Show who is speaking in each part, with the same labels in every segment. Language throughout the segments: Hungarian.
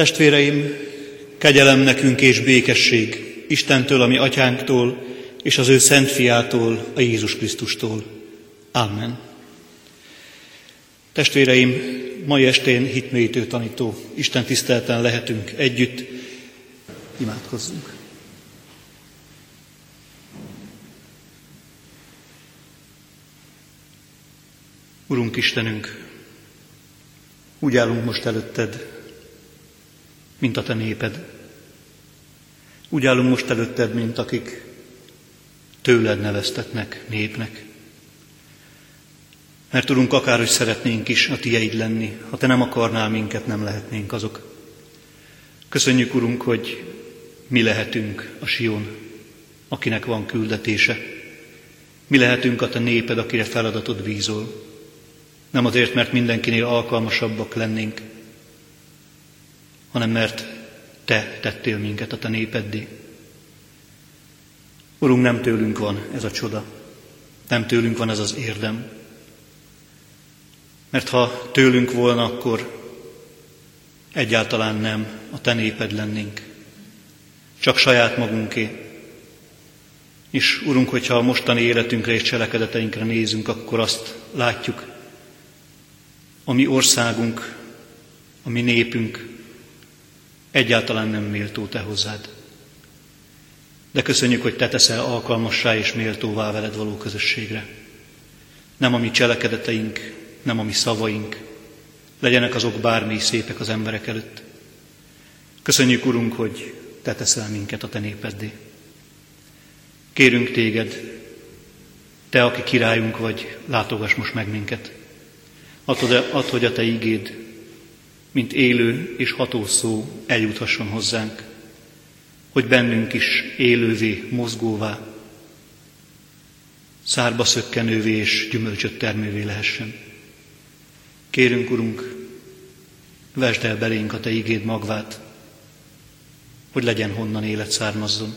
Speaker 1: Testvéreim, kegyelem nekünk és békesség Istentől, ami atyánktól, és az ő szent fiától, a Jézus Krisztustól. Amen. Testvéreim, mai estén hitmélyítő tanító Isten tisztelten lehetünk együtt. Imádkozzunk. Urunk Istenünk, úgy állunk most előtted, mint a te néped. Úgy állunk most előtted, mint akik tőled neveztetnek népnek. Mert tudunk akárhogy szeretnénk is a tieid lenni, ha te nem akarnál minket, nem lehetnénk azok. Köszönjük, Urunk, hogy mi lehetünk a Sion, akinek van küldetése. Mi lehetünk a te néped, akire feladatod vízol. Nem azért, mert mindenkinél alkalmasabbak lennénk, hanem mert Te tettél minket a Te népeddé. Urunk, nem tőlünk van ez a csoda, nem tőlünk van ez az érdem. Mert ha tőlünk volna, akkor egyáltalán nem a Te néped lennénk, csak saját magunké. És Urunk, hogyha a mostani életünkre és cselekedeteinkre nézünk, akkor azt látjuk, a mi országunk, a mi népünk egyáltalán nem méltó te hozzád. De köszönjük, hogy te teszel alkalmassá és méltóvá veled való közösségre. Nem a mi cselekedeteink, nem a mi szavaink, legyenek azok bármi szépek az emberek előtt. Köszönjük, Urunk, hogy te teszel minket a te népeddé. Kérünk téged, te, aki királyunk vagy, látogass most meg minket. Add, hogy a te ígéd mint élő és ható szó eljuthasson hozzánk, hogy bennünk is élővé, mozgóvá, szárba szökkenővé és gyümölcsöt termővé lehessen. Kérünk, Urunk, vesd el belénk a Te igéd magvát, hogy legyen honnan élet származzon.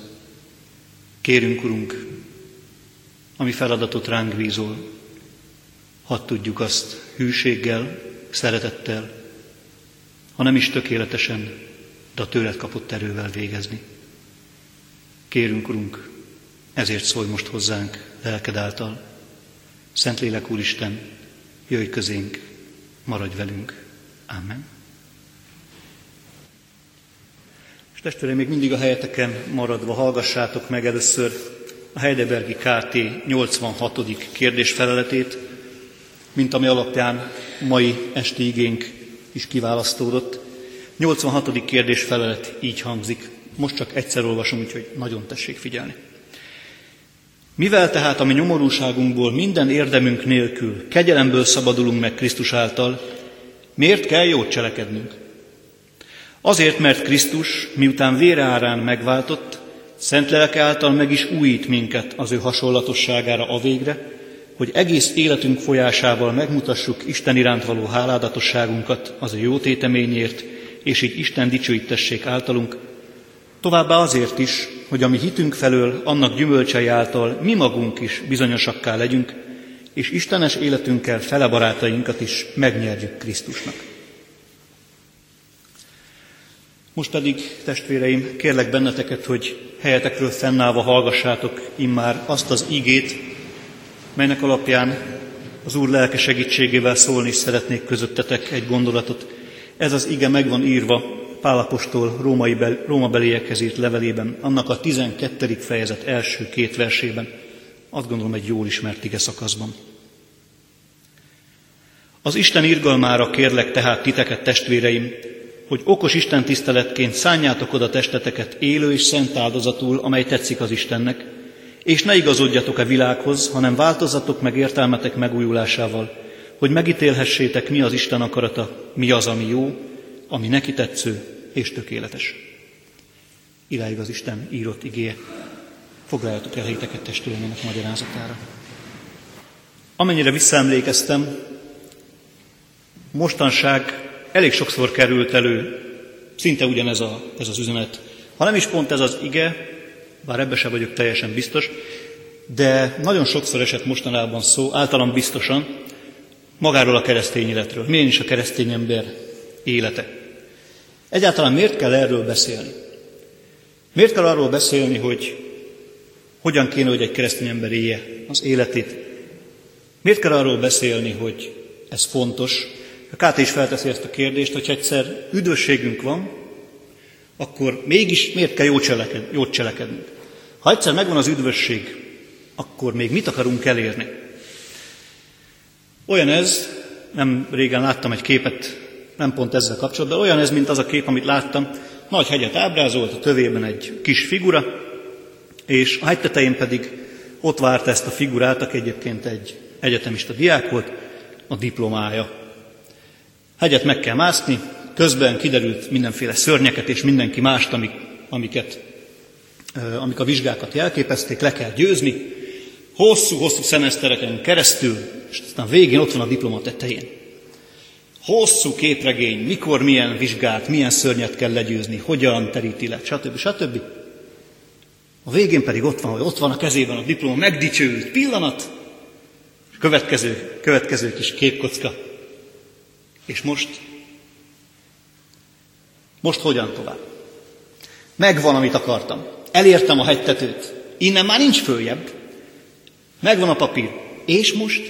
Speaker 1: Kérünk, Urunk, ami feladatot ránk bízol, hadd tudjuk azt hűséggel, szeretettel, ha nem is tökéletesen, de a tőled kapott erővel végezni. Kérünk, Urunk, ezért szólj most hozzánk lelked által. Szentlélek Úristen, jöjj közénk, maradj velünk. Amen. És testvérem, még mindig a helyeteken maradva hallgassátok meg először a Heidelbergi KT 86. kérdésfeleletét, mint ami alapján mai esti igénk is kiválasztódott. 86. kérdés felelet így hangzik. Most csak egyszer olvasom, úgyhogy nagyon tessék figyelni. Mivel tehát a mi nyomorúságunkból minden érdemünk nélkül kegyelemből szabadulunk meg Krisztus által, miért kell jót cselekednünk? Azért, mert Krisztus, miután vére árán megváltott, szent lelke által meg is újít minket az ő hasonlatosságára a végre, hogy egész életünk folyásával megmutassuk Isten iránt való háládatosságunkat az ő jó téteményért, és így Isten dicsőítessék általunk, továbbá azért is, hogy a mi hitünk felől annak gyümölcsei által mi magunk is bizonyosakká legyünk, és Istenes életünkkel fele barátainkat is megnyerjük Krisztusnak. Most pedig, testvéreim, kérlek benneteket, hogy helyetekről fennállva hallgassátok immár azt az igét, melynek alapján az Úr lelke segítségével szólni is szeretnék közöttetek egy gondolatot. Ez az ige meg van írva Pálapostól római bel, Róma beliekhez írt levelében, annak a 12. fejezet első két versében. Azt gondolom egy jól ismert ige szakaszban. Az Isten irgalmára kérlek tehát titeket, testvéreim, hogy okos Isten tiszteletként szánjátok oda testeteket élő és szent áldozatul, amely tetszik az Istennek, és ne igazodjatok a világhoz, hanem változatok meg értelmetek megújulásával, hogy megítélhessétek, mi az Isten akarata, mi az, ami jó, ami neki tetsző és tökéletes. Iráig az Isten írott igéje. Foglaljatok el helyiteket testvéreinek magyarázatára. Amennyire visszaemlékeztem, mostanság elég sokszor került elő szinte ugyanez a, ez az üzenet. Ha nem is pont ez az ige, bár ebbe sem vagyok teljesen biztos, de nagyon sokszor esett mostanában szó, általam biztosan, magáról a keresztény életről. Milyen is a keresztény ember élete. Egyáltalán miért kell erről beszélni? Miért kell arról beszélni, hogy hogyan kéne, hogy egy keresztény ember élje az életét? Miért kell arról beszélni, hogy ez fontos? A Káté is felteszi ezt a kérdést, hogy egyszer üdvösségünk van, akkor mégis miért kell jót, cseleked, jót cselekednünk? Ha egyszer megvan az üdvösség, akkor még mit akarunk elérni? Olyan ez, nem régen láttam egy képet, nem pont ezzel kapcsolatban, olyan ez, mint az a kép, amit láttam. Nagy hegyet ábrázolt, a tövében egy kis figura, és a hegy tetején pedig ott várta ezt a figurát, aki egyébként egy egyetemista diák volt, a diplomája. Hegyet meg kell mászni, közben kiderült mindenféle szörnyeket és mindenki mást, amik, amiket, amik a vizsgákat jelképezték, le kell győzni, hosszú-hosszú szemesztereken keresztül, és aztán végén ott van a diploma tetején. Hosszú képregény, mikor milyen vizsgát, milyen szörnyet kell legyőzni, hogyan teríti le, stb. stb. A végén pedig ott van, hogy ott van a kezében a diploma, megdicsőült pillanat, és következő, következő kis képkocka. És most? Most hogyan tovább? Megvan, amit akartam. Elértem a hegytetőt. Innen már nincs följebb. Megvan a papír. És most?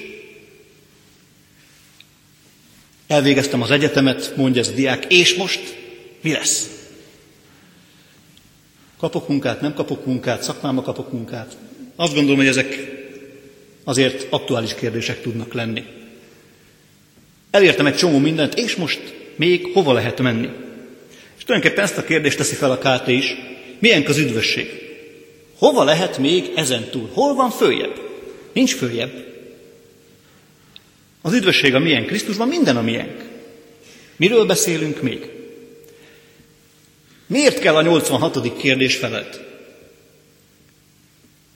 Speaker 1: Elvégeztem az egyetemet, mondja ez a diák, és most mi lesz? Kapok munkát, nem kapok munkát, szakmáma kapok munkát. Azt gondolom, hogy ezek azért aktuális kérdések tudnak lenni. Elértem egy csomó mindent, és most még hova lehet menni? És tulajdonképpen ezt a kérdést teszi fel a KT is. Milyen az üdvösség? Hova lehet még ezen túl? Hol van följebb? Nincs följebb. Az üdvösség a milyen Krisztusban, minden a miénk. Miről beszélünk még? Miért kell a 86. kérdés felett?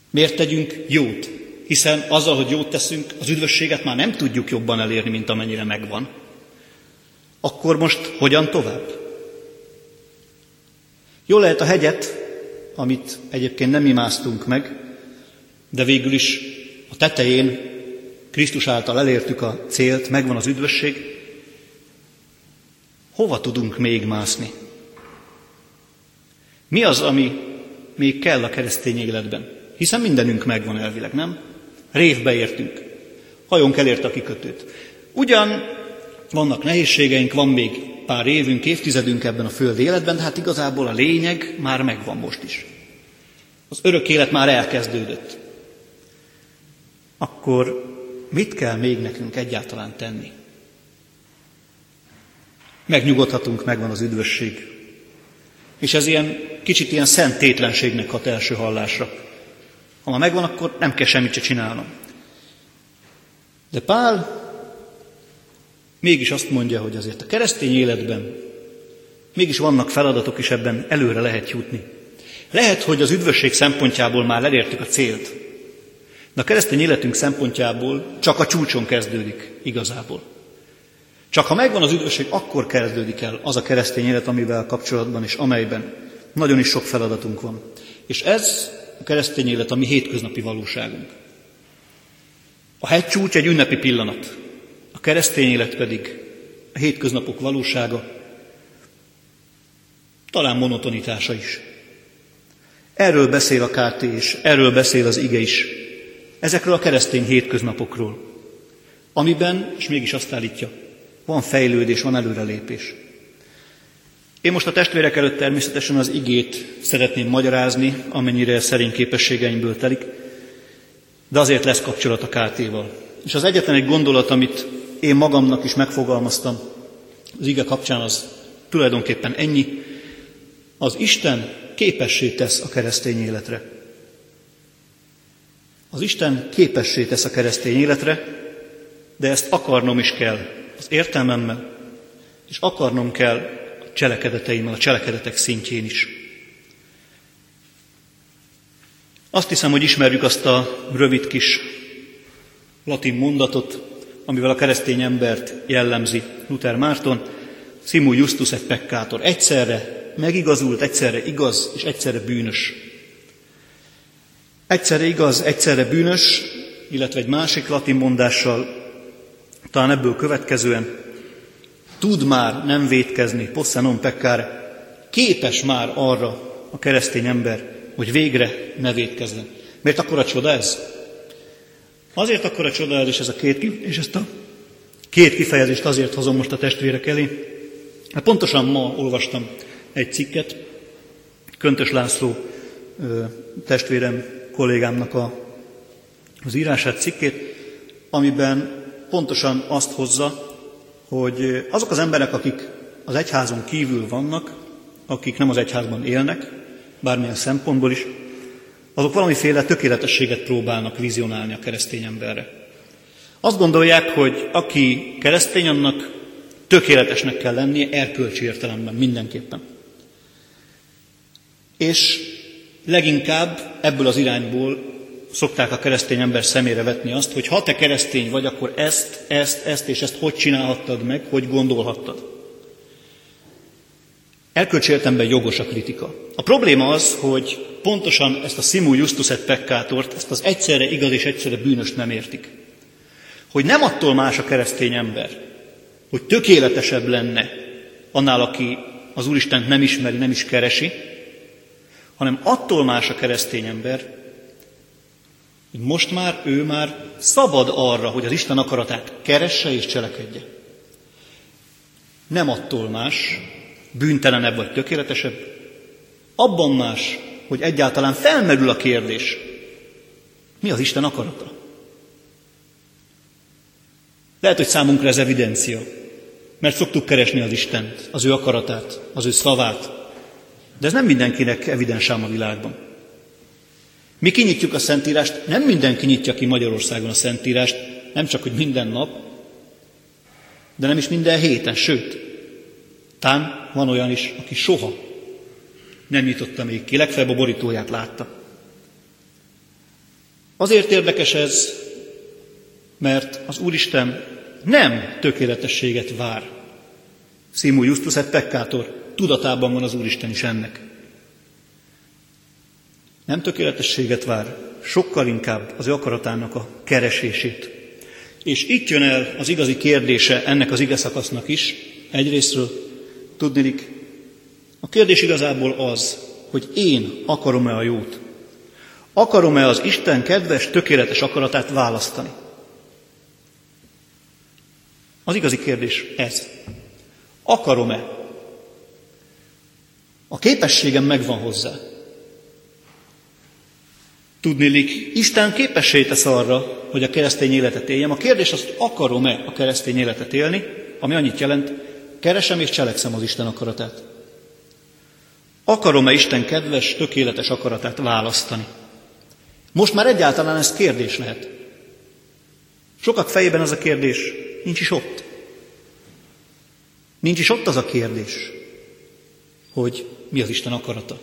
Speaker 1: Miért tegyünk jót? Hiszen azzal, hogy jót teszünk, az üdvösséget már nem tudjuk jobban elérni, mint amennyire megvan. Akkor most hogyan tovább? Jó lehet a hegyet, amit egyébként nem imáztunk meg, de végül is a tetején Krisztus által elértük a célt, megvan az üdvösség. Hova tudunk még mászni? Mi az, ami még kell a keresztény életben? Hiszen mindenünk megvan elvileg, nem? Révbe értünk. Hajónk elérte a kikötőt. Ugyan vannak nehézségeink, van még pár évünk, évtizedünk ebben a föld életben, de hát igazából a lényeg már megvan most is. Az örök élet már elkezdődött. Akkor mit kell még nekünk egyáltalán tenni? Megnyugodhatunk, megvan az üdvösség. És ez ilyen kicsit ilyen szent tétlenségnek hat első hallásra. Ha már megvan, akkor nem kell semmit se csinálnom. De Pál mégis azt mondja, hogy azért a keresztény életben mégis vannak feladatok, és ebben előre lehet jutni. Lehet, hogy az üdvösség szempontjából már elértük a célt, de a keresztény életünk szempontjából csak a csúcson kezdődik igazából. Csak ha megvan az üdvösség, akkor kezdődik el az a keresztény élet, amivel kapcsolatban és amelyben nagyon is sok feladatunk van. És ez a keresztény élet a mi hétköznapi valóságunk. A hegycsúcs egy ünnepi pillanat, a keresztény élet pedig a hétköznapok valósága, talán monotonitása is. Erről beszél a KT is, erről beszél az ige is, ezekről a keresztény hétköznapokról, amiben, és mégis azt állítja, van fejlődés, van előrelépés. Én most a testvérek előtt természetesen az igét szeretném magyarázni, amennyire szerény képességeimből telik, de azért lesz kapcsolat a KT-val. És az egyetlen egy gondolat, amit én magamnak is megfogalmaztam az ige kapcsán, az tulajdonképpen ennyi. Az Isten képessé tesz a keresztény életre. Az Isten képessé tesz a keresztény életre, de ezt akarnom is kell az értelmemmel, és akarnom kell a cselekedeteimmel, a cselekedetek szintjén is. Azt hiszem, hogy ismerjük azt a rövid kis latin mondatot, amivel a keresztény embert jellemzi Luther Márton, Simu Justus et peccator. Egyszerre megigazult, egyszerre igaz, és egyszerre bűnös. Egyszerre igaz, egyszerre bűnös, illetve egy másik latin mondással, talán ebből következően, tud már nem vétkezni, possa non peccare, képes már arra a keresztény ember, hogy végre ne vétkezzen. Miért akkor a csoda ez? Azért akkor a csoda ez, a két, és ezt a két kifejezést azért hozom most a testvérek elé, Hát pontosan ma olvastam egy cikket, Köntös László testvérem, kollégámnak a, az írását, cikkét, amiben pontosan azt hozza, hogy azok az emberek, akik az egyházon kívül vannak, akik nem az egyházban élnek, bármilyen szempontból is, azok valamiféle tökéletességet próbálnak vizionálni a keresztény emberre. Azt gondolják, hogy aki keresztény, annak tökéletesnek kell lennie erkölcsi értelemben mindenképpen. És leginkább ebből az irányból szokták a keresztény ember szemére vetni azt, hogy ha te keresztény vagy, akkor ezt, ezt, ezt és ezt hogy csinálhattad meg, hogy gondolhattad. Erkölcsi értelemben jogos a kritika. A probléma az, hogy pontosan ezt a simul justus et peccátort, ezt az egyszerre igaz és egyszerre bűnöst nem értik. Hogy nem attól más a keresztény ember, hogy tökéletesebb lenne annál, aki az Úristent nem ismeri, nem is keresi, hanem attól más a keresztény ember, hogy most már ő már szabad arra, hogy az Isten akaratát keresse és cselekedje. Nem attól más, bűntelenebb vagy tökéletesebb, abban más, hogy egyáltalán felmerül a kérdés, mi az Isten akarata? Lehet, hogy számunkra ez evidencia, mert szoktuk keresni az Istent, az ő akaratát, az ő szavát, de ez nem mindenkinek evidens ám a világban. Mi kinyitjuk a Szentírást, nem mindenki nyitja ki Magyarországon a Szentírást, nem csak, hogy minden nap, de nem is minden héten, sőt, tán van olyan is, aki soha nem nyitotta még ki, legfeljebb a borítóját látta. Azért érdekes ez, mert az Úristen nem tökéletességet vár. Simul Justus et peccator, tudatában van az Úristen is ennek. Nem tökéletességet vár, sokkal inkább az ő akaratának a keresését. És itt jön el az igazi kérdése ennek az ige szakasznak is, egyrésztről, tudnilik, a kérdés igazából az, hogy én akarom-e a jót. Akarom-e az Isten kedves, tökéletes akaratát választani. Az igazi kérdés ez. Akarom-e? A képességem megvan hozzá. Tudnélik, Isten képessé tesz arra, hogy a keresztény életet éljem. A kérdés az, hogy akarom-e a keresztény életet élni, ami annyit jelent, keresem és cselekszem az Isten akaratát. Akarom-e Isten kedves, tökéletes akaratát választani? Most már egyáltalán ez kérdés lehet. Sokak fejében ez a kérdés nincs is ott. Nincs is ott az a kérdés, hogy mi az Isten akarata.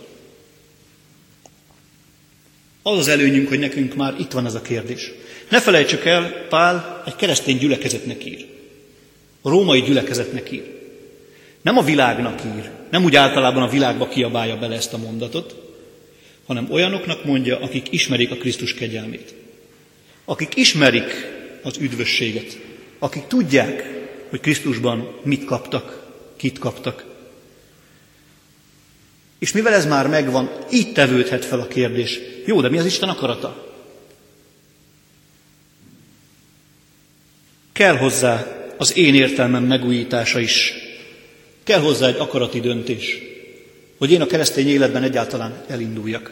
Speaker 1: Az az előnyünk, hogy nekünk már itt van ez a kérdés. Ne felejtsük el, Pál egy keresztény gyülekezetnek ír. A római gyülekezetnek ír. Nem a világnak ír, nem úgy általában a világba kiabálja bele ezt a mondatot, hanem olyanoknak mondja, akik ismerik a Krisztus kegyelmét. Akik ismerik az üdvösséget. Akik tudják, hogy Krisztusban mit kaptak, kit kaptak. És mivel ez már megvan, így tevődhet fel a kérdés. Jó, de mi az Isten akarata? Kell hozzá az én értelmem megújítása is. Kell hozzá egy akarati döntés, hogy én a keresztény életben egyáltalán elinduljak.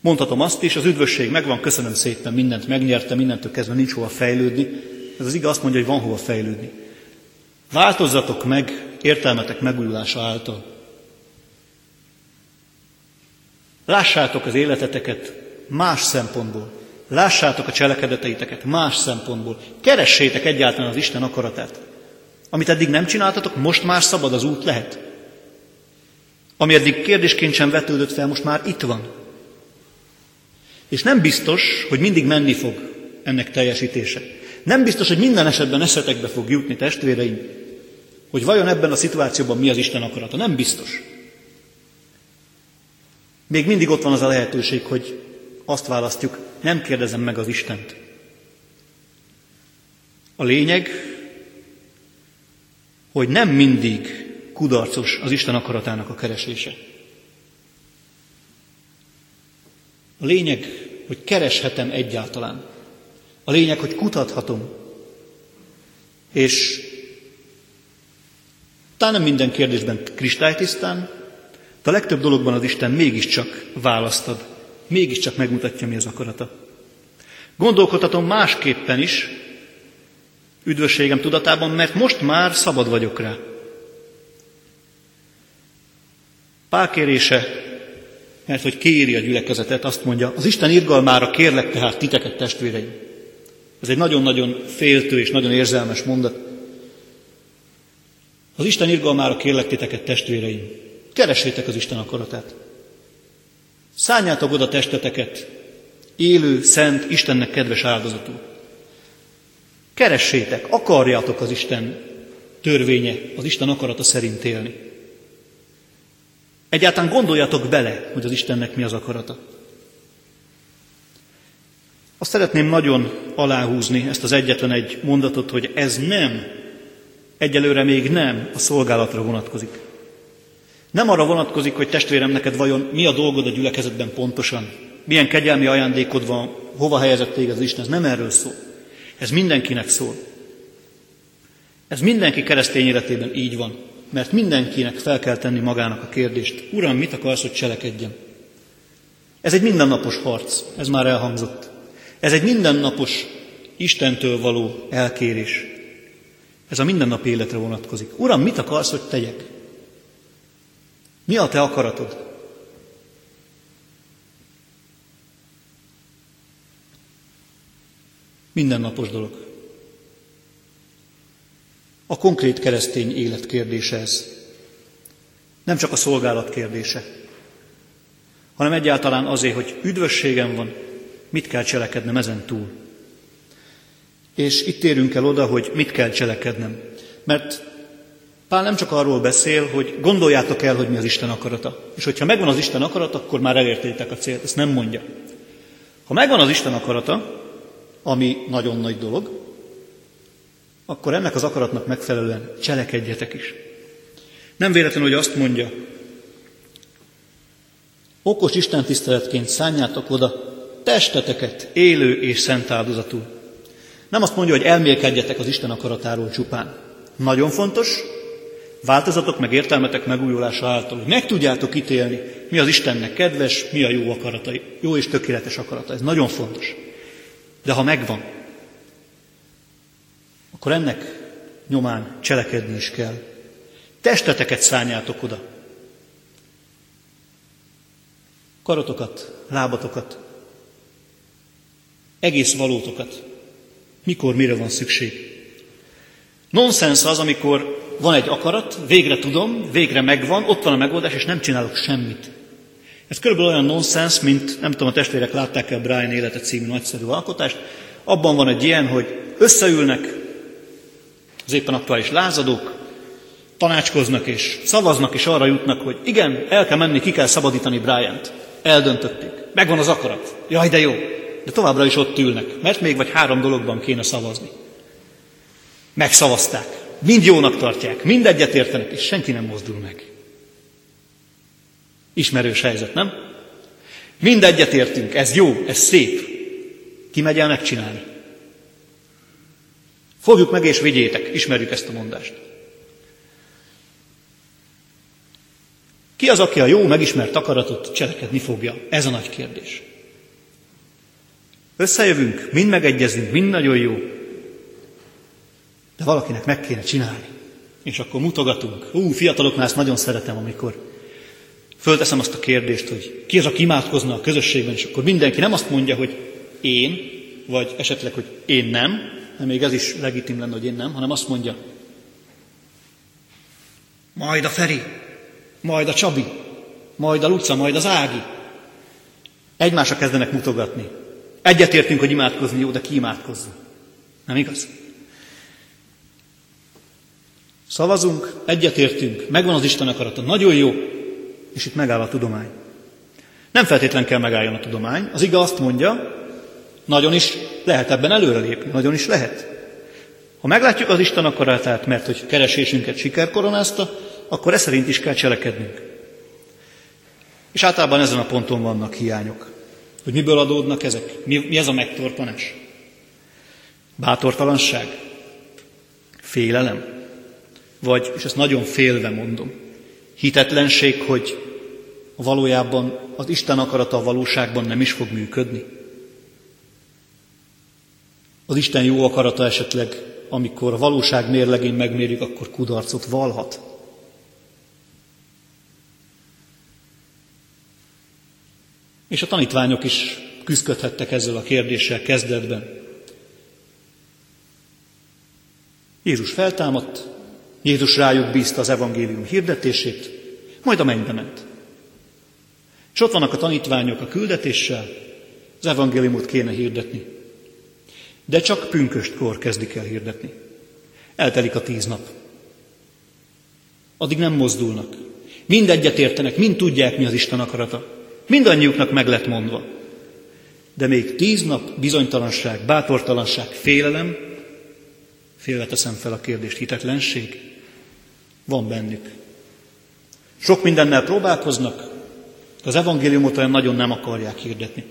Speaker 1: Mondhatom azt is, az üdvösség megvan, köszönöm szépen, mindent megnyertem, mindentől kezdve nincs hova fejlődni. Ez az igaz azt mondja, hogy van hova fejlődni. Változzatok meg értelmetek megújulása által. Lássátok az életeteket más szempontból. Lássátok a cselekedeteiteket más szempontból. Keressétek egyáltalán az Isten akaratát. Amit eddig nem csináltatok, most már szabad az út lehet. Ami eddig kérdésként sem vetődött fel, most már itt van. És nem biztos, hogy mindig menni fog ennek teljesítése. Nem biztos, hogy minden esetben eszetekbe fog jutni, testvéreim, hogy vajon ebben a szituációban mi az Isten akarata. Nem biztos. Még mindig ott van az a lehetőség, hogy azt választjuk, nem kérdezem meg az Istent. A lényeg, hogy nem mindig kudarcos az Isten akaratának a keresése. A lényeg, hogy kereshetem egyáltalán. A lényeg, hogy kutathatom. És talán nem minden kérdésben kristálytisztán, de a legtöbb dologban az Isten mégiscsak választad, mégiscsak megmutatja, mi az akarata. Gondolkodhatom másképpen is, üdvösségem tudatában, mert most már szabad vagyok rá. Pál kérése, mert hogy kéri a gyülekezetet, azt mondja, az Isten irgalmára kérlek tehát titeket, testvéreim. Ez egy nagyon-nagyon féltő és nagyon érzelmes mondat. Az Isten irgalmára kérlek titeket, testvéreim. Keresétek az Isten akaratát. Szálljátok oda testeteket, élő, szent, Istennek kedves áldozatul. Keressétek, akarjátok az Isten törvénye, az Isten akarata szerint élni. Egyáltalán gondoljatok bele, hogy az Istennek mi az akarata. Azt szeretném nagyon aláhúzni ezt az egyetlen egy mondatot, hogy ez nem, egyelőre még nem a szolgálatra vonatkozik. Nem arra vonatkozik, hogy testvérem, neked vajon mi a dolgod a gyülekezetben pontosan, milyen kegyelmi ajándékod van, hova helyezett téged az Isten, ez nem erről szól. Ez mindenkinek szól. Ez mindenki keresztény életében így van, mert mindenkinek fel kell tenni magának a kérdést, Uram, mit akarsz, hogy cselekedjem? Ez egy mindennapos harc, ez már elhangzott. Ez egy mindennapos Istentől való elkérés. Ez a mindennapi életre vonatkozik. Uram, mit akarsz, hogy tegyek? Mi a te akaratod? Mindennapos dolog. A konkrét keresztény élet kérdése ez. Nem csak a szolgálat kérdése, hanem egyáltalán azért, hogy üdvösségem van, mit kell cselekednem ezen túl. És itt érünk el oda, hogy mit kell cselekednem. Mert Pál nem csak arról beszél, hogy gondoljátok el, hogy mi az Isten akarata. És hogyha megvan az Isten akarata, akkor már elértétek a célt. Ezt nem mondja. Ha megvan az Isten akarata, ami nagyon nagy dolog, akkor ennek az akaratnak megfelelően cselekedjetek is. Nem véletlenül, hogy azt mondja, okos Isten tiszteletként szálljátok oda testeteket élő és szent áldozatul. Nem azt mondja, hogy elmélkedjetek az Isten akaratáról csupán. Nagyon fontos, változatok meg értelmetek megújulása által, hogy meg tudjátok ítélni, mi az Istennek kedves, mi a jó akarata, jó és tökéletes akarata. Ez nagyon fontos. De ha megvan, akkor ennek nyomán cselekedni is kell. Testeteket szálljátok oda. Karotokat, lábatokat, egész valótokat. Mikor, mire van szükség. Nonsens az, amikor van egy akarat, végre tudom, végre megvan, ott van a megoldás, és nem csinálok semmit. Ez körülbelül olyan nonsens, mint nem tudom, a testvérek látták-e a Brian élete című nagyszerű alkotást. Abban van egy ilyen, hogy összeülnek az éppen aktuális lázadók, tanácskoznak és szavaznak, és arra jutnak, hogy igen, el kell menni, ki kell szabadítani Brian-t. Eldöntötték. Megvan az akarat. Jaj, de jó. De továbbra is ott ülnek, mert még vagy három dologban kéne szavazni. Megszavazták. Mind jónak tartják, mind egyetértenek, és senki nem mozdul meg. Ismerős helyzet, nem? Mind egyetértünk, ez jó, ez szép. Ki megy el megcsinálni? Fogjuk meg és vigyétek, ismerjük ezt a mondást. Ki az, aki a jó, megismert akaratot cselekedni fogja? Ez a nagy kérdés. Összejövünk, mind megegyezünk, mind nagyon jó, de valakinek meg kéne csinálni. És akkor mutogatunk. Ú, fiataloknál ezt nagyon szeretem, amikor fölteszem azt a kérdést, hogy ki az, aki imádkozna a közösségben, és akkor mindenki nem azt mondja, hogy én, vagy esetleg, hogy én nem, de még ez is legitim lenne, hogy én nem, hanem azt mondja, majd a Feri, majd a Csabi, majd a Luca, majd az Ági. Egymásra kezdenek mutogatni. Egyetértünk, hogy imádkozni jó, de ki imádkozza. Nem igaz? Szavazunk, egyetértünk, megvan az Isten akarata, nagyon jó, és itt megáll a tudomány. Nem feltétlen kell megálljon a tudomány. Az ige azt mondja, nagyon is lehet ebben előrelépni, nagyon is lehet. Ha meglátjuk az Isten akaratát, mert hogy keresésünket siker koronázta, akkor e szerint is kell cselekednünk. És általában ezen a ponton vannak hiányok. Hogy miből adódnak ezek? Mi, mi ez a megtorpanás? Bátortalanság? Félelem? Vagy, és ezt nagyon félve mondom, hitetlenség, hogy valójában az Isten akarata a valóságban nem is fog működni? Az Isten jó akarata esetleg, amikor a valóság mérlegén megmérjük, akkor kudarcot valhat. És a tanítványok is küzdködhettek ezzel a kérdéssel kezdetben. Jézus feltámadt, Jézus rájuk bízta az evangélium hirdetését, majd a mennybe ment. És ott vannak a tanítványok a küldetéssel, az evangéliumot kéne hirdetni. De csak pünköstkor kezdik el hirdetni. Eltelik a tíz nap. Addig nem mozdulnak. Mind egyetértenek, mind tudják, mi az Isten akarata. Mindannyiuknak meg lett mondva. De még tíz nap bizonytalanság, bátortalanság, félelem, félre teszem fel a kérdést, hitetlenség, van bennük. Sok mindennel próbálkoznak, az evangéliumot olyan nagyon nem akarják hirdetni.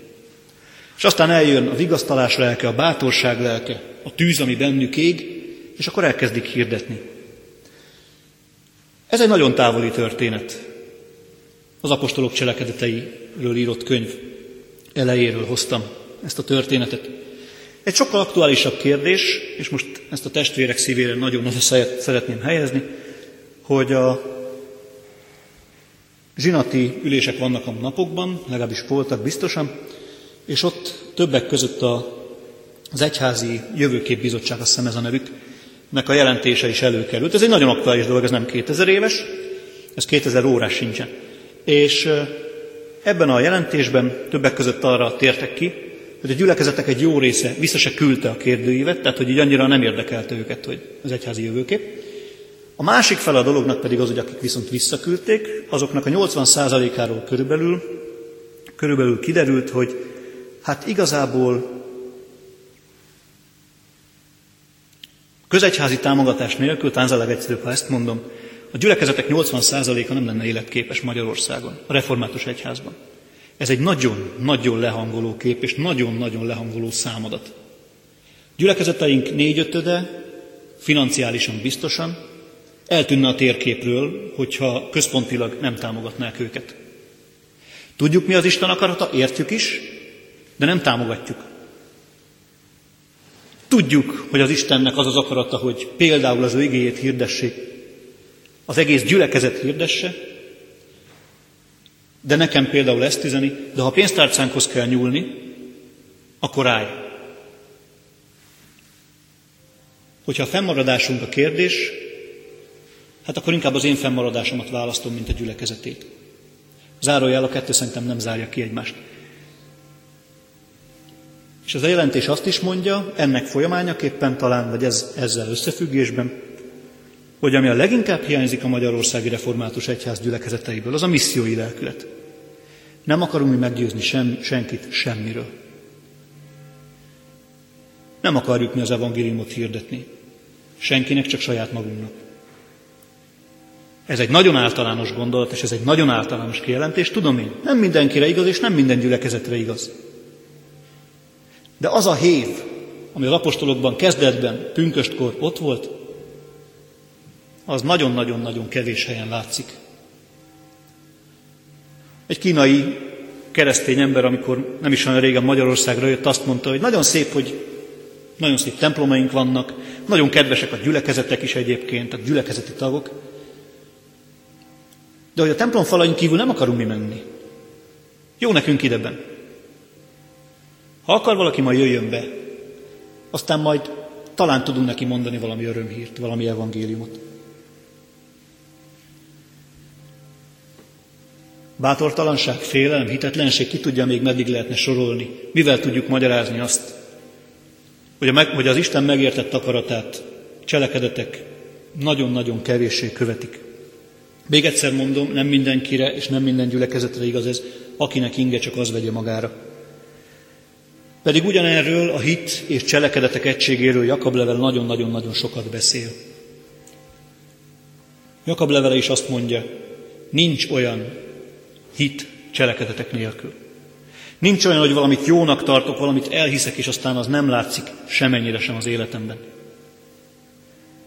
Speaker 1: És aztán eljön a vigasztalás lelke, a bátorság lelke, a tűz, ami bennük ég, és akkor elkezdik hirdetni. Ez egy nagyon távoli történet. Az apostolok cselekedeteiről írott könyv elejéről hoztam ezt a történetet. Egy sokkal aktuálisabb kérdés, és most ezt a testvérek szívére nagyon nagyon szeretném helyezni, hogy a zsinati ülések vannak a napokban, legalábbis voltak biztosan, és ott többek között a, az Egyházi Jövőkép Bizottság, azt hiszem ez a nevük, nek a jelentése is előkerült. Ez egy nagyon aktuális dolog, ez nem 2000 éves, ez 2000 órás sincsen. És ebben a jelentésben többek között arra tértek ki, hogy a gyülekezetek egy jó része vissza se küldte a kérdőívet, tehát hogy így annyira nem érdekelte őket, hogy az egyházi jövőkép. A másik fel a dolognak pedig az, hogy akik viszont visszaküldték, azoknak a 80%-áról körülbelül, körülbelül kiderült, hogy hát igazából közegyházi támogatás nélkül, a legegyszerűbb, ha ezt mondom, a gyülekezetek 80%-a nem lenne életképes Magyarországon, a református egyházban. Ez egy nagyon-nagyon lehangoló kép, és nagyon-nagyon lehangoló számadat. Gyülekezeteink négyötöde financiálisan biztosan eltűnne a térképről, hogyha központilag nem támogatnák őket. Tudjuk, mi az Isten akarata, értjük is, de nem támogatjuk. Tudjuk, hogy az Istennek az az akarata, hogy például az ő igéjét hirdessék, az egész gyülekezet hirdesse, de nekem például ezt üzeni, de ha pénztárcánkhoz kell nyúlni, akkor állj. Hogyha a fennmaradásunk a kérdés, hát akkor inkább az én fennmaradásomat választom, mint a gyülekezetét. Zárójel a kettő szerintem nem zárja ki egymást. És ez a jelentés azt is mondja, ennek folyamányaképpen talán, vagy ez, ezzel összefüggésben, hogy ami a leginkább hiányzik a Magyarországi Református Egyház gyülekezeteiből, az a missziói lelkület. Nem akarunk mi meggyőzni sem, senkit semmiről. Nem akarjuk mi az evangéliumot hirdetni. Senkinek, csak saját magunknak. Ez egy nagyon általános gondolat, és ez egy nagyon általános kijelentés, tudom én. Nem mindenkire igaz, és nem minden gyülekezetre igaz. De az a hév, ami az apostolokban kezdetben, pünköstkor ott volt, az nagyon-nagyon-nagyon kevés helyen látszik. Egy kínai keresztény ember, amikor nem is olyan régen Magyarországra jött, azt mondta, hogy nagyon szép, hogy nagyon szép templomaink vannak, nagyon kedvesek a gyülekezetek is egyébként, a gyülekezeti tagok, de hogy a templom falain kívül nem akarunk mi menni. Jó nekünk ideben. Ha akar valaki, majd jöjjön be. Aztán majd talán tudunk neki mondani valami örömhírt, valami evangéliumot. Bátortalanság, félelem, hitetlenség, ki tudja még meddig lehetne sorolni. Mivel tudjuk magyarázni azt, hogy, a meg, hogy az Isten megértett akaratát cselekedetek nagyon-nagyon kevéssé követik. Még egyszer mondom, nem mindenkire és nem minden gyülekezetre igaz ez, akinek inge csak az vegye magára. Pedig ugyanerről a hit és cselekedetek egységéről Jakab level nagyon-nagyon-nagyon sokat beszél. Jakab levele is azt mondja, nincs olyan hit cselekedetek nélkül. Nincs olyan, hogy valamit jónak tartok, valamit elhiszek, és aztán az nem látszik semennyire sem az életemben.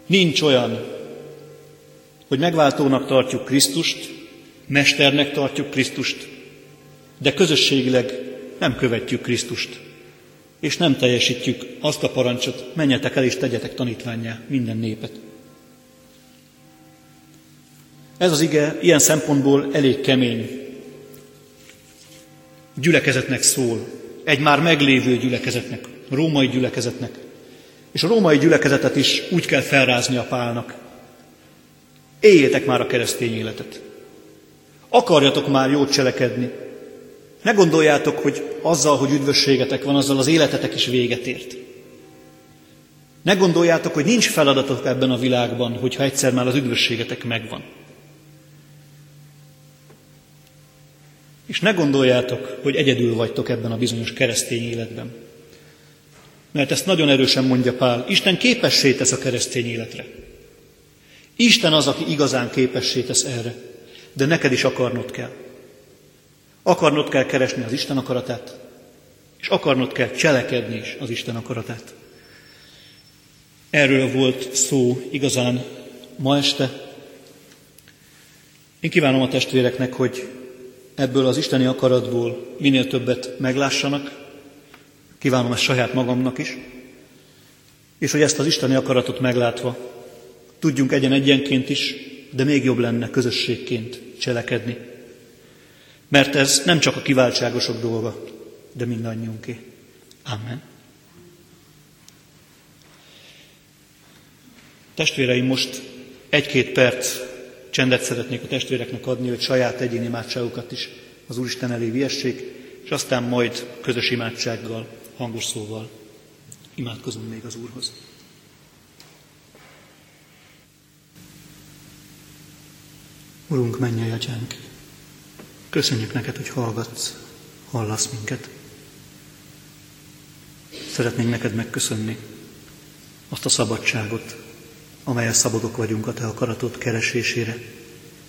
Speaker 1: Nincs olyan, hogy megváltónak tartjuk Krisztust, mesternek tartjuk Krisztust, de közösségileg nem követjük Krisztust, és nem teljesítjük azt a parancsot, menjetek el és tegyetek tanítványá minden népet. Ez az ige ilyen szempontból elég kemény. Gyülekezetnek szól, egy már meglévő gyülekezetnek, római gyülekezetnek. És a római gyülekezetet is úgy kell felrázni a pálnak. Éljétek már a keresztény életet. Akarjatok már jót cselekedni. Ne gondoljátok, hogy azzal, hogy üdvösségetek van, azzal az életetek is véget ért. Ne gondoljátok, hogy nincs feladatok ebben a világban, hogyha egyszer már az üdvösségetek megvan. És ne gondoljátok, hogy egyedül vagytok ebben a bizonyos keresztény életben. Mert ezt nagyon erősen mondja Pál, Isten képessé tesz a keresztény életre. Isten az, aki igazán képessé tesz erre, de neked is akarnod kell. Akarnod kell keresni az Isten akaratát, és akarnod kell cselekedni is az Isten akaratát. Erről volt szó igazán ma este. Én kívánom a testvéreknek, hogy ebből az isteni akaratból minél többet meglássanak, kívánom ezt saját magamnak is, és hogy ezt az isteni akaratot meglátva tudjunk egyen-egyenként is, de még jobb lenne közösségként cselekedni. Mert ez nem csak a kiváltságosok dolga, de mindannyiunké. Amen. Testvéreim, most egy-két perc Csendet szeretnék a testvéreknek adni, hogy saját egyéni imádságukat is az Úristen elé viessék, és aztán majd közös imádsággal, hangos szóval imádkozunk még az Úrhoz. Urunk, menj atyánk! Köszönjük neked, hogy hallgatsz, hallasz minket. Szeretnénk neked megköszönni azt a szabadságot, amelyel szabadok vagyunk a Te akaratod keresésére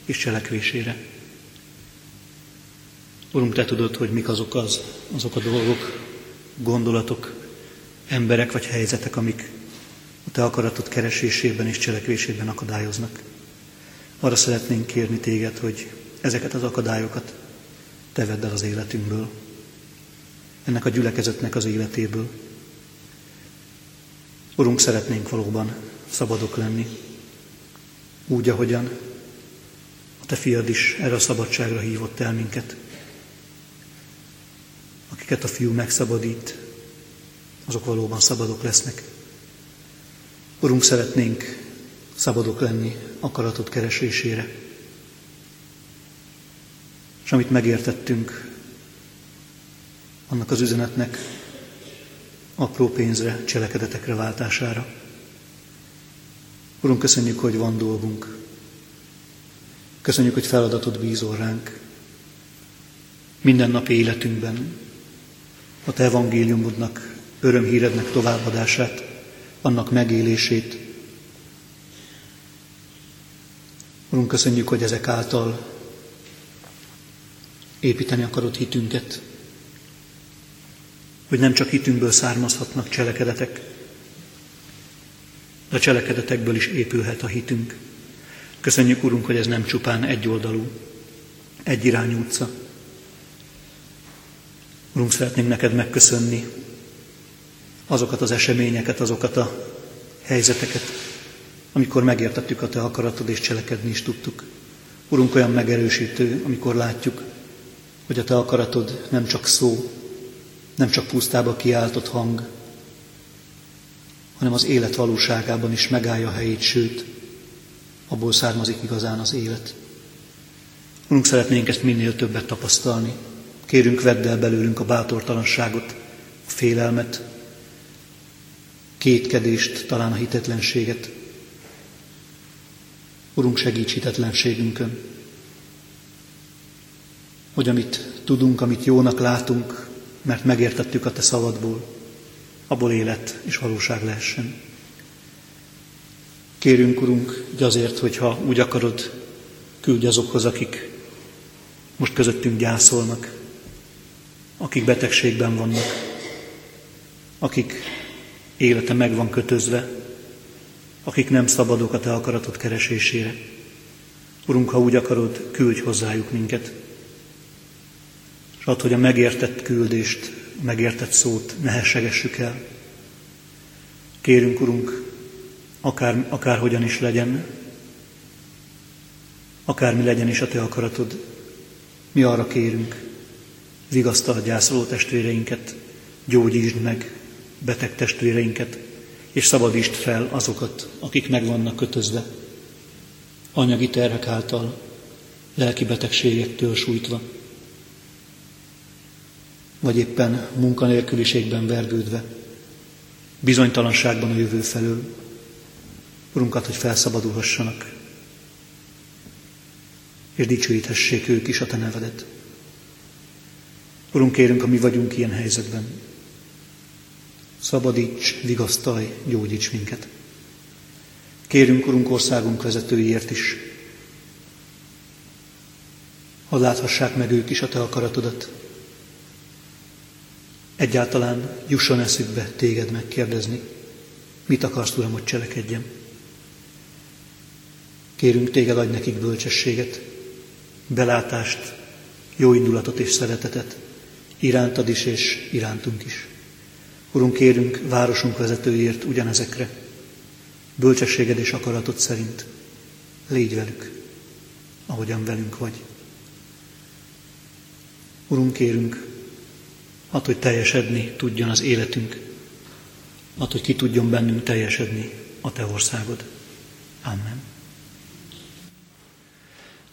Speaker 1: és cselekvésére. Urunk, Te tudod, hogy mik azok, az, azok a dolgok, gondolatok, emberek vagy helyzetek, amik a Te akaratod keresésében és cselekvésében akadályoznak. Arra szeretnénk kérni Téged, hogy ezeket az akadályokat Te vedd el az életünkből, ennek a gyülekezetnek az életéből. Urunk, szeretnénk valóban szabadok lenni, úgy, ahogyan a te fiad is erre a szabadságra hívott el minket. Akiket a fiú megszabadít, azok valóban szabadok lesznek. Urunk, szeretnénk szabadok lenni akaratot keresésére. És amit megértettünk, annak az üzenetnek apró pénzre, cselekedetekre váltására. Urunk, köszönjük, hogy van dolgunk. Köszönjük, hogy feladatot bízol ránk. Minden napi életünkben a Te evangéliumodnak, örömhírednek továbbadását, annak megélését. Urunk, köszönjük, hogy ezek által építeni akarod hitünket, hogy nem csak hitünkből származhatnak cselekedetek, de a cselekedetekből is épülhet a hitünk. Köszönjük, Urunk, hogy ez nem csupán egyoldalú, egyirányú utca. Urunk, szeretnénk neked megköszönni azokat az eseményeket, azokat a helyzeteket, amikor megértettük a Te akaratod és cselekedni is tudtuk. Urunk, olyan megerősítő, amikor látjuk, hogy a Te akaratod nem csak szó, nem csak pusztába kiáltott hang, hanem az élet valóságában is megállja a helyét, sőt, abból származik igazán az élet. Urunk, szeretnénk ezt minél többet tapasztalni. Kérünk, vedd el belőlünk a bátortalanságot, a félelmet, kétkedést, talán a hitetlenséget. Urunk, segíts hitetlenségünkön, hogy amit tudunk, amit jónak látunk, mert megértettük a Te szavadból, abból élet és valóság lehessen. Kérünk, Urunk, hogy azért, hogyha úgy akarod, küldj azokhoz, akik most közöttünk gyászolnak, akik betegségben vannak, akik élete meg van kötözve, akik nem szabadok a Te akaratod keresésére. Urunk, ha úgy akarod, küldj hozzájuk minket. És add, hogy a megértett küldést, a megértett szót ne hessegessük el. Kérünk, Urunk, akár, akárhogyan is legyen, akármi legyen is a Te akaratod, mi arra kérünk, vigasztal a gyászoló testvéreinket, gyógyítsd meg beteg testvéreinket, és szabadítsd fel azokat, akik meg vannak kötözve, anyagi terhek által, lelki betegségektől sújtva, vagy éppen munkanélküliségben vergődve, bizonytalanságban a jövő felől. Urunkat, hogy felszabadulhassanak, és dicsőíthessék ők is a Te nevedet. Urunk, kérünk, ha mi vagyunk ilyen helyzetben, szabadíts, vigasztalj, gyógyíts minket. Kérünk, Urunk, országunk vezetőiért is, hadd láthassák meg ők is a Te akaratodat. Egyáltalán jusson eszükbe téged megkérdezni, mit akarsz, Uram, hogy cselekedjem. Kérünk téged, adj nekik bölcsességet, belátást, jó indulatot és szeretetet, irántad is és irántunk is. Urunk, kérünk városunk vezetőért ugyanezekre, bölcsességed és akaratod szerint. Légy velük, ahogyan velünk vagy. Urunk, kérünk, add, hogy teljesedni tudjon az életünk, add, hogy ki tudjon bennünk teljesedni a Te országod. Amen.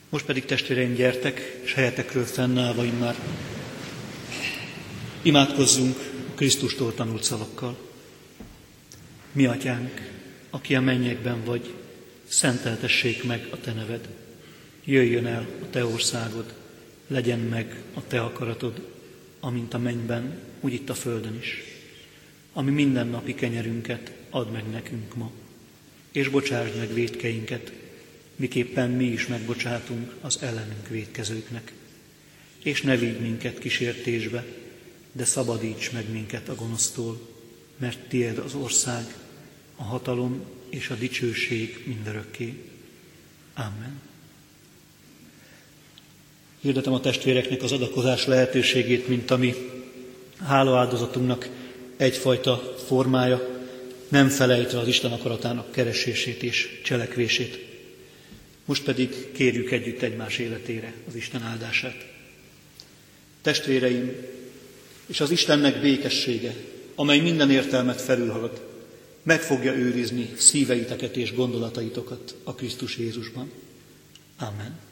Speaker 1: Most pedig testvéreim, gyertek, és helyetekről fennállva már imádkozzunk Krisztustól tanult szavakkal. Mi atyánk, aki a mennyekben vagy, szenteltessék meg a te neved. Jöjjön el a te országod, legyen meg a te akaratod, amint a mennyben, úgy itt a földön is. Ami mindennapi kenyerünket add meg nekünk ma, és bocsásd meg védkeinket, miképpen mi is megbocsátunk az ellenünk védkezőknek. És ne vigy minket kísértésbe, de szabadíts meg minket a gonosztól, mert tiéd az ország, a hatalom és a dicsőség mindörökké. Amen. Hirdetem a testvéreknek az adakozás lehetőségét, mint ami hálaáldozatunknak egyfajta formája, nem felejtve az Isten akaratának keresését és cselekvését. Most pedig kérjük együtt egymás életére az Isten áldását. Testvéreim, és az Istennek békessége, amely minden értelmet felülhalad, meg fogja őrizni szíveiteket és gondolataitokat a Krisztus Jézusban. Amen.